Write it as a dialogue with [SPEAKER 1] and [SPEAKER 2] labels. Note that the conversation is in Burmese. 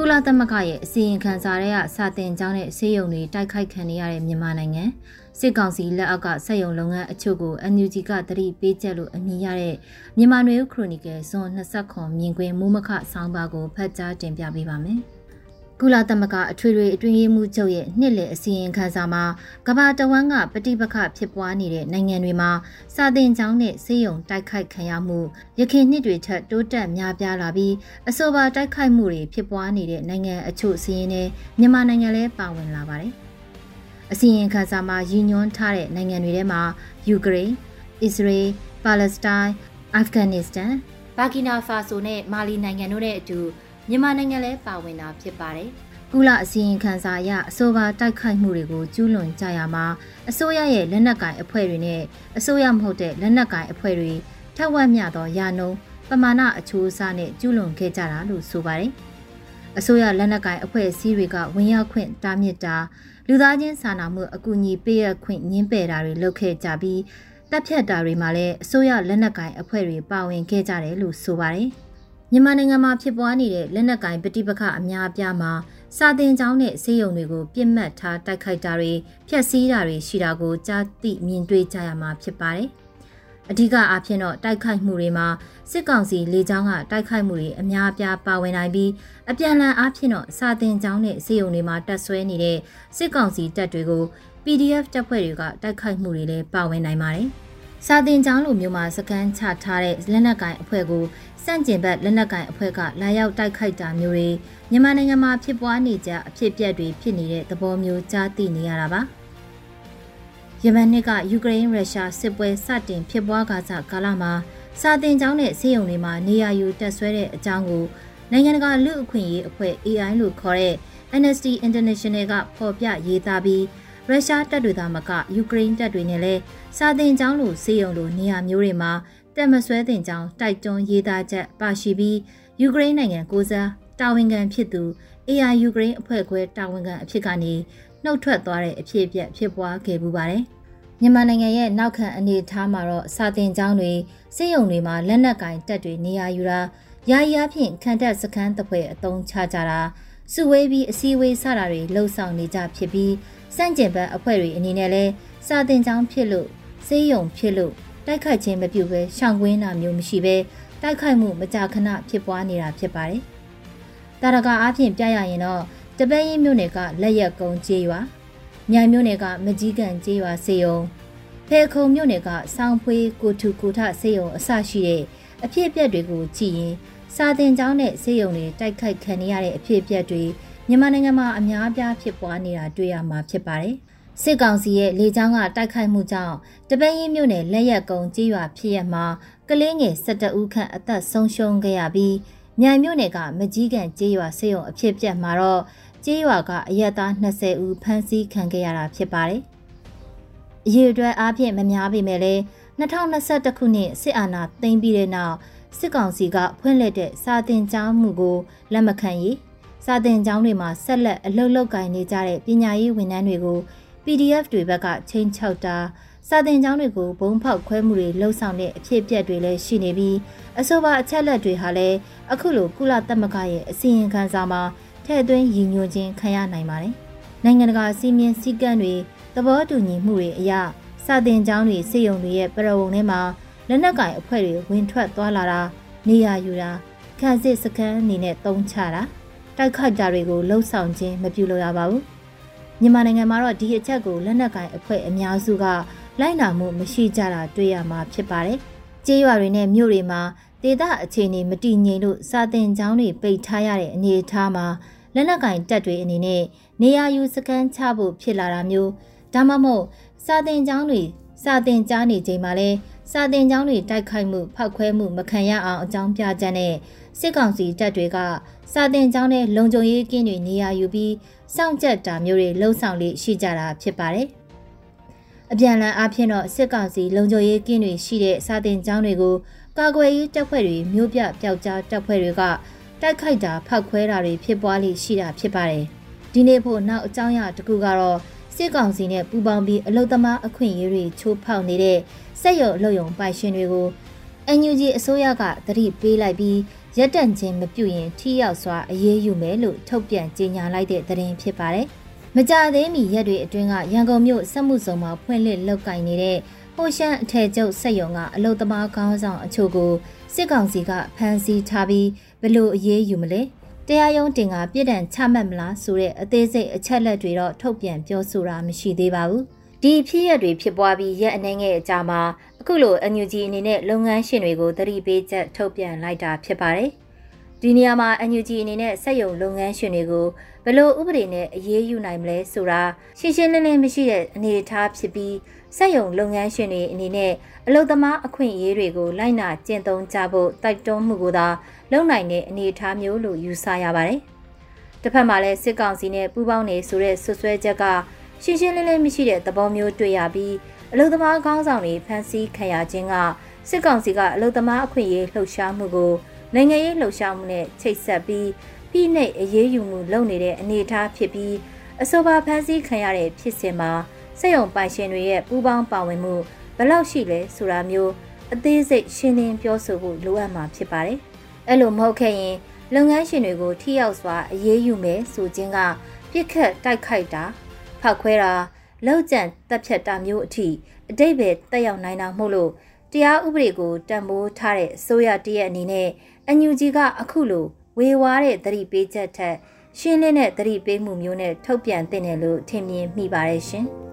[SPEAKER 1] ကုလသမဂ္ဂရဲ့အစီရင်ခံစာတွေကစာတင်ကြောင်းတဲ့ဆေးရုံတွေတိုက်ခိုက်ခံရတဲ့မြန်မာနိုင်ငံစစ်ကောင်စီလက်အောက်ကစက်ရုံလုပ်ငန်းအချို့ကို NUG ကတတိပေးချက်လို့အမည်ရတဲ့မြန်မာနွေဦးခရိုနီကယ်ဇွန်20ခွန်မြင်ကွင်းမူမခဆောင်းပါးကိုဖတ်ကြားတင်ပြပေးပါမယ်။ ကုလသမဂ္ဂအထွေထွေအတွင်းရေးမှူးချုပ်ရဲ့နှစ်လည်အစီရင်ခံစာမှာကမ္ဘာတဝန်းကပဋိပက္ခဖြစ်ပွားနေတဲ့နိုင်ငံတွေမှာစာသင်ကျောင်းနဲ့ဆေးရုံတိုက်ခိုက်ခံရမှုရခိုင်နှစ်တွေထက်တိုးတက်များပြားလာပြီးအဆိုပါတိုက်ခိုက်မှုတွေဖြစ်ပွားနေတဲ့နိုင်ငံအချို့စီးရင်နဲ့မြန်မာနိုင်ငံလည်းပါဝင်လာပါတယ်။အစီရင်ခံစာမှာရည်ညွှန်းထားတဲ့နိုင်ငံတွေထဲမှာယူကရိန်း၊အစ္စရေး၊ပါလက်စတိုင်း၊အာဖဂန်နစ္စတန်၊ဘာကီနာဖာဆိုနဲ့မာလီနိုင်ငံတို့နဲ့အတူ မြန်မာနိုင်ငံလည်းပါဝင်တာဖြစ်ပါတယ်။ကုလအစည်းအဝေးစာအရအဆိုပါတိုက်ခိုက်မှုတွေကိုကျူးလွန်ကြရမှာအစိုးရရဲ့လက်နက်ကိုင်အဖွဲ့တွေနဲ့အစိုးရမဟုတ်တဲ့လက်နက်ကိုင်အဖွဲ့တွေထက်ဝက်မြသောယာနုံပမာဏအချိုးအစားနဲ့ကျူးလွန်ခဲ့ကြတာလို့ဆိုပါတယ်။အစိုးရလက်နက်ကိုင်အဖွဲ့အစည်းတွေကဝင်ရောက်ခွင့်တားမြစ်တာလူသားချင်းစာနာမှုအကူအညီပေးရခွင့်ညှင်းပယ်တာတွေလုပ်ခဲ့ကြပြီးတပ်ဖြတ်တာတွေမှာလည်းအစိုးရလက်နက်ကိုင်အဖွဲ့တွေပါဝင်ခဲ့ကြတယ်လို့ဆိုပါတယ်။ မြန်မာနိုင်ငံမှာဖြစ်ပွားနေတဲ့လက်နက်ကင်ပဋိပက္ခအများအပြားမှာစာတင်ကျောင်းနဲ့ဆေးရုံတွေကိုပြစ်မှတ်ထားတိုက်ခိုက်တာတွေဖျက်ဆီးတာတွေရှိတာကိုကြားသိမြင်တွေ့ကြရမှာဖြစ်ပါတယ်။အဓိကအားဖြင့်တော့တိုက်ခိုက်မှုတွေမှာစစ်ကောင်စီလေကြောင်းကတိုက်ခိုက်မှုတွေအများအပြားပါဝင်နိုင်ပြီးအပြန်အလှန်အားဖြင့်တော့စာတင်ကျောင်းနဲ့ဆေးရုံတွေမှာတက်ဆွဲနေတဲ့စစ်ကောင်စီတပ်တွေကို PDF တပ်ဖွဲ့တွေကတိုက်ခိုက်မှုတွေလည်းပါဝင်နိုင်ပါတယ်။ စာတင်ကျောင်းလိုမျိုးမှာစကန်ချထားတဲ့လက်နက်ကိုင်အဖွဲ့ကိုစန့်ကျင်ဘက်လက်နက်ကိုင်အဖွဲ့ကလာရောက်တိုက်ခိုက်တာမျိုးတွေမြန်မာနိုင်ငံမှာဖြစ်ပွားနေကြအဖြစ်အပျက်တွေဖြစ်နေတဲ့သဘောမျိုးကြားသိနေရတာပါ။ယမန်နှစ်ကယူကရိန်းရုရှားစစ်ပွဲစတင်ဖြစ်ပွားကာစကာလမှာစာတင်ကျောင်းနဲ့ဆေးရုံတွေမှာနေရာယူတက်ဆွဲတဲ့အကြောင်းကိုနိုင်ငံတကာလူ့အခွင့်အရေးအဖွဲ့ AI လို့ခေါ်တဲ့ Amnesty International ကဖော်ပြရေးသားပြီး ရုရှားတပ်တွေသာမကယူကရိန်းတပ်တွေနဲ့လည်းစာတင်ကျောင်းလိုဆေးရုံလိုနေရာမျိုးတွေမှာတက်မဆွဲတင်ကြောင်းတိုက်တွန်းရေးသားချက်ပါရှိပြီးယူကရိန်းနိုင်ငံကိုစားတာဝန်ခံဖြစ်သူ AI ယူကရိန်းအဖွဲ့ခွဲတာဝန်ခံအဖြစ်ကနေနှုတ်ထွက်သွားတဲ့အဖြစ်အပျက်ဖြစ်ပွားခဲ့ပူပါတယ်။မြန်မာနိုင်ငံရဲ့နောက်ခံအနေအထားမှာတော့စာတင်ကျောင်းတွေစစ်ရုံတွေမှာလက်နက်ကင်တပ်တွေနေရာယူတာယာယီအဖြစ်ခံတပ်စခန်းတပွဲအုံချကြတာစုဝေးပြီးအစည်းအဝေးစတာတွေလှုပ်ဆောင်နေကြဖြစ်ပြီး စန့်ကျင်ဘက်အဖွဲ့တွေအနေနဲ့လဲစာတင်ကျောင်းဖြစ်လို့စေးရုံဖြစ်လို့တိုက်ခိုက်ခြင်းမပြုဘဲရှောင်ကွင်းတာမျိုးမရှိဘဲတိုက်ခိုက်မှုမကြာခဏဖြစ်ပွားနေတာဖြစ်ပါတယ်။တာရကအားဖြင့်ပြရရင်တော့တပည့်ရင်မြို့နယ်ကလက်ရက်ကုန်းကျေးရွာမြိုင်မြို့နယ်ကမကြီးကန်ကျေးရွာစေယုံဖဲခုံမြို့နယ်ကစောင်းဖွေးကိုထူကိုထစေယုံအစရှိတဲ့အဖြစ်အပျက်တွေကိုကြည့်ရင်စာတင်ကျောင်းနဲ့စေယုံတွေတိုက်ခိုက်ခံရတဲ့အဖြစ်အပျက်တွေ မြန်မာနိုင်ငံမှာအများအပြားဖြစ်ပွားနေတာတွေ့ရမှာဖြစ်ပါတယ်။စစ်ကောင်စီရဲ့လေကြောင်းကတိုက်ခိုက်မှုကြောင့်တပင်းရင်မြို့နယ်လက်ရက်ကုန်းကြေးရွာဖြစ်ရမှာကလေးငယ်12ဦးခန့်အသက်ဆုံးရှုံးခဲ့ရပြီးမြိုင်မြို့နယ်ကမကြီးကန်ကြေးရွာဆေးရုံအဖြစ်ပြက်မှာတော့ကြေးရွာကအရက်သား20ဦးဖမ်းဆီးခံခဲ့ရတာဖြစ်ပါတယ်။အရေးအတွက်အားဖြင့်မများပေမဲ့လည်း2021ခုနှစ်စစ်အာဏာသိမ်းပြီးတဲ့နောက်စစ်ကောင်စီကဖွင့်လှစ်တဲ့စာတင်ကျောင်းမှုကိုလက်မခံရေး စာတင်ကျောင်းတွေမှာဆက်လက်အလုတ်လုတ်ကင်နေကြတဲ့ပညာရေးဝန်ထမ်းတွေကို PDF တွေဘက်ကချင်းချောက်တာစာတင်ကျောင်းတွေကိုဘုံဖောက်ခွဲမှုတွေလှုပ်ဆောင်တဲ့အဖြစ်အပျက်တွေလည်းရှိနေပြီးအဆိုပါအချက်လက်တွေဟာလည်းအခုလိုကုလသမဂ္ဂရဲ့အစီရင်ခံစာမှာထည့်သွင်းရည်ညွှန်းခြင်းခံရနိုင်ပါတယ်။နိုင်ငံတကာစီမင်းစည်းကမ်းတွေသဘောတူညီမှုတွေအရစာတင်ကျောင်းတွေစေယုံတွေရဲ့ပရဝုံထဲမှာလက်နက်ကင်အဖွဲ့တွေဝင်ထွက်သွားလာတာနေရာယူတာခံစစ်စခန်းအနေနဲ့တုံးချတာ တိုက်ခိုက်တာတွေကိုလှုပ်ဆောင်ခြင်းမပြုလုပ်ရပါဘူး။မြန်မာနိုင်ငံမှာတော့ဒီအချက်ကိုလက်နက်ကင်အဖွဲ့အများစုကလိုက်နာမှုမရှိကြတာတွေ့ရမှာဖြစ်ပါတယ်။ကြေးရွာတွေနဲ့မြို့တွေမှာဒေသအခြေအနေမတည်ငြိမ်လို့စာတင်ကျောင်းတွေပိတ်ထားရတဲ့အနေအထားမှာလက်နက်ကင်တပ်တွေအနေနဲ့နေရာယူစခန်းချဖို့ဖြစ်လာတာမျိုးဒါမှမဟုတ်စာတင်ကျောင်းတွေစာတင်ကြားနေချိန်မှာလဲ စာတင်ကျောင်းတွေတိုက်ခိုက်မှုဖောက်ခွဲမှုမခံရအောင်အကြောင်းပြချက်နဲ့စစ်ကောင်စီတပ်တွေကစာတင်ကျောင်းနဲ့လုံခြုံရေးကင်းတွေနေရာယူပြီးစောင့်ကြပ်တာမျိုးတွေလှုံ့ဆော်လေးရှိကြတာဖြစ်ပါတယ်။အပြန်အလှန်အားဖြင့်တော့စစ်ကောင်စီလုံခြုံရေးကင်းတွေရှိတဲ့စာတင်ကျောင်းတွေကိုကာကွယ်ရေးတပ်ဖွဲ့တွေမျိုးပြပျောက်ကြားတပ်ဖွဲ့တွေကတိုက်ခိုက်တာဖောက်ခွဲတာတွေဖြစ်ပွားလိရှိတာဖြစ်ပါတယ်။ဒီနေ့ဖို့နောက်အကြောင်းအရာတစ်ခုကတော့စစ်ကောင်စီနဲ့ပူးပေါင်းပြီးအလုသမားအခွင့်အရေးတွေချိုးဖောက်နေတဲ့ စက်ရုံအလုပ်ရုံပိုင်ရှင်တွေကို NUG အစိုးရကသတိပေးလိုက်ပြီးရက်တန့်ခြင်းမပြုရင်ထိရောက်စွာအရေးယူမယ်လို့ထုတ်ပြန်ကြေညာလိုက်တဲ့သတင်းဖြစ်ပါတယ်။မကြသေးမီရက်တွေအတွင်းကရန်ကုန်မြို့စက်မှုစုံမှာဖွင့်လှစ်လောက်ကင်နေတဲ့ဟိုရှန်အထည်ချုပ်စက်ရုံကအလုသမားကောင်းဆောင်အချို့ကိုစစ်ကောင်စီကဖမ်းဆီးထားပြီးဘလို့အရေးယူမလဲတရားရုံးတင်ကပြည်ဒဏ်ချမှတ်မလားဆိုတဲ့အသေးစိတ်အချက်လက်တွေတော့ထုတ်ပြန်ပြောဆိုတာမရှိသေးပါဘူး ဒီဖြစ်ရတွေဖြစ်ပွားပြီးရက်အနေငယ်အကြာမှာအခုလို NUG အနေနဲ့လုပ်ငန်းရှင်တွေကိုသတိပေးချက်ထုတ်ပြန်လိုက်တာဖြစ်ပါတယ်ဒီနေရာမှာ NUG အနေနဲ့စက်ရုံလုပ်ငန်းရှင်တွေကိုဘယ်လိုဥပဒေနဲ့အရေးယူနိုင်မလဲဆိုတာရှင်းရှင်းလင်းလင်းမရှိတဲ့အနေအထားဖြစ်ပြီးစက်ရုံလုပ်ငန်းရှင်တွေအနေနဲ့အလုပ်သမားအခွင့်အရေးတွေကိုလိုက်နာကျင့်သုံးကြဖို့တိုက်တွန်းမှုကိုသာလုပ်နိုင်တဲ့အနေအထားမျိုးလို့ယူဆရပါတယ်။တစ်ဖက်မှာလည်းစစ်ကောင်စီနဲ့ပူးပေါင်းနေဆိုတဲ့ဆွဆွဲချက်က ရှင်းရှင်းလင်းလင်းမရှိတဲ့သဘောမျိုးတွေ့ရပြီးအလုပ်သမားခေါင်းဆောင်တွေဖမ်းဆီးခံရခြင်းကစစ်ကောင်စီကအလုပ်သမားအခွင့်အရေးလှုပ်ရှားမှုကိုနိုင်ငံရေးလှုပ်ရှားမှုနဲ့ချိတ်ဆက်ပြီးပြည်내အရေးယူမှုလုပ်နေတဲ့အနေအထားဖြစ်ပြီးအဆိုပါဖမ်းဆီးခံရတဲ့ဖြစ်စဉ်မှာစက်ရုံပိုင်ရှင်တွေရဲ့ပူးပေါင်းပါဝင်မှုဘယ်လောက်ရှိလဲဆိုတာမျိုးအသေးစိတ်ရှင်းလင်းပြောဆိုဖို့လိုအပ်မှာဖြစ်ပါတယ်။အဲ့လိုမဟုတ်ခဲ့ရင်လုပ်ငန်းရှင်တွေကိုထိရောက်စွာအရေးယူမယ်ဆိုခြင်းကပြစ်ခတ်တိုက်ခိုက်တာ ဖောက်ခွဲတာလောက်ကျန်တပ်ဖြတ်တာမျိုးအထိအတိတ်ပဲတက်ရောက်နိုင်တာမဟုတ်လို့တရားဥပဒေကိုတံမိုးထားတဲ့အစိုးရတရက်အနေနဲ့အန်ယူဂျီကအခုလိုဝေဝါးတဲ့သတိပေးချက်ထက်ရှင်းလင်းတဲ့သတိပေးမှုမျိုးနဲ့ထုတ်ပြန်တင်တယ်လို့ထင်မြင်မိပါတယ်ရှင်။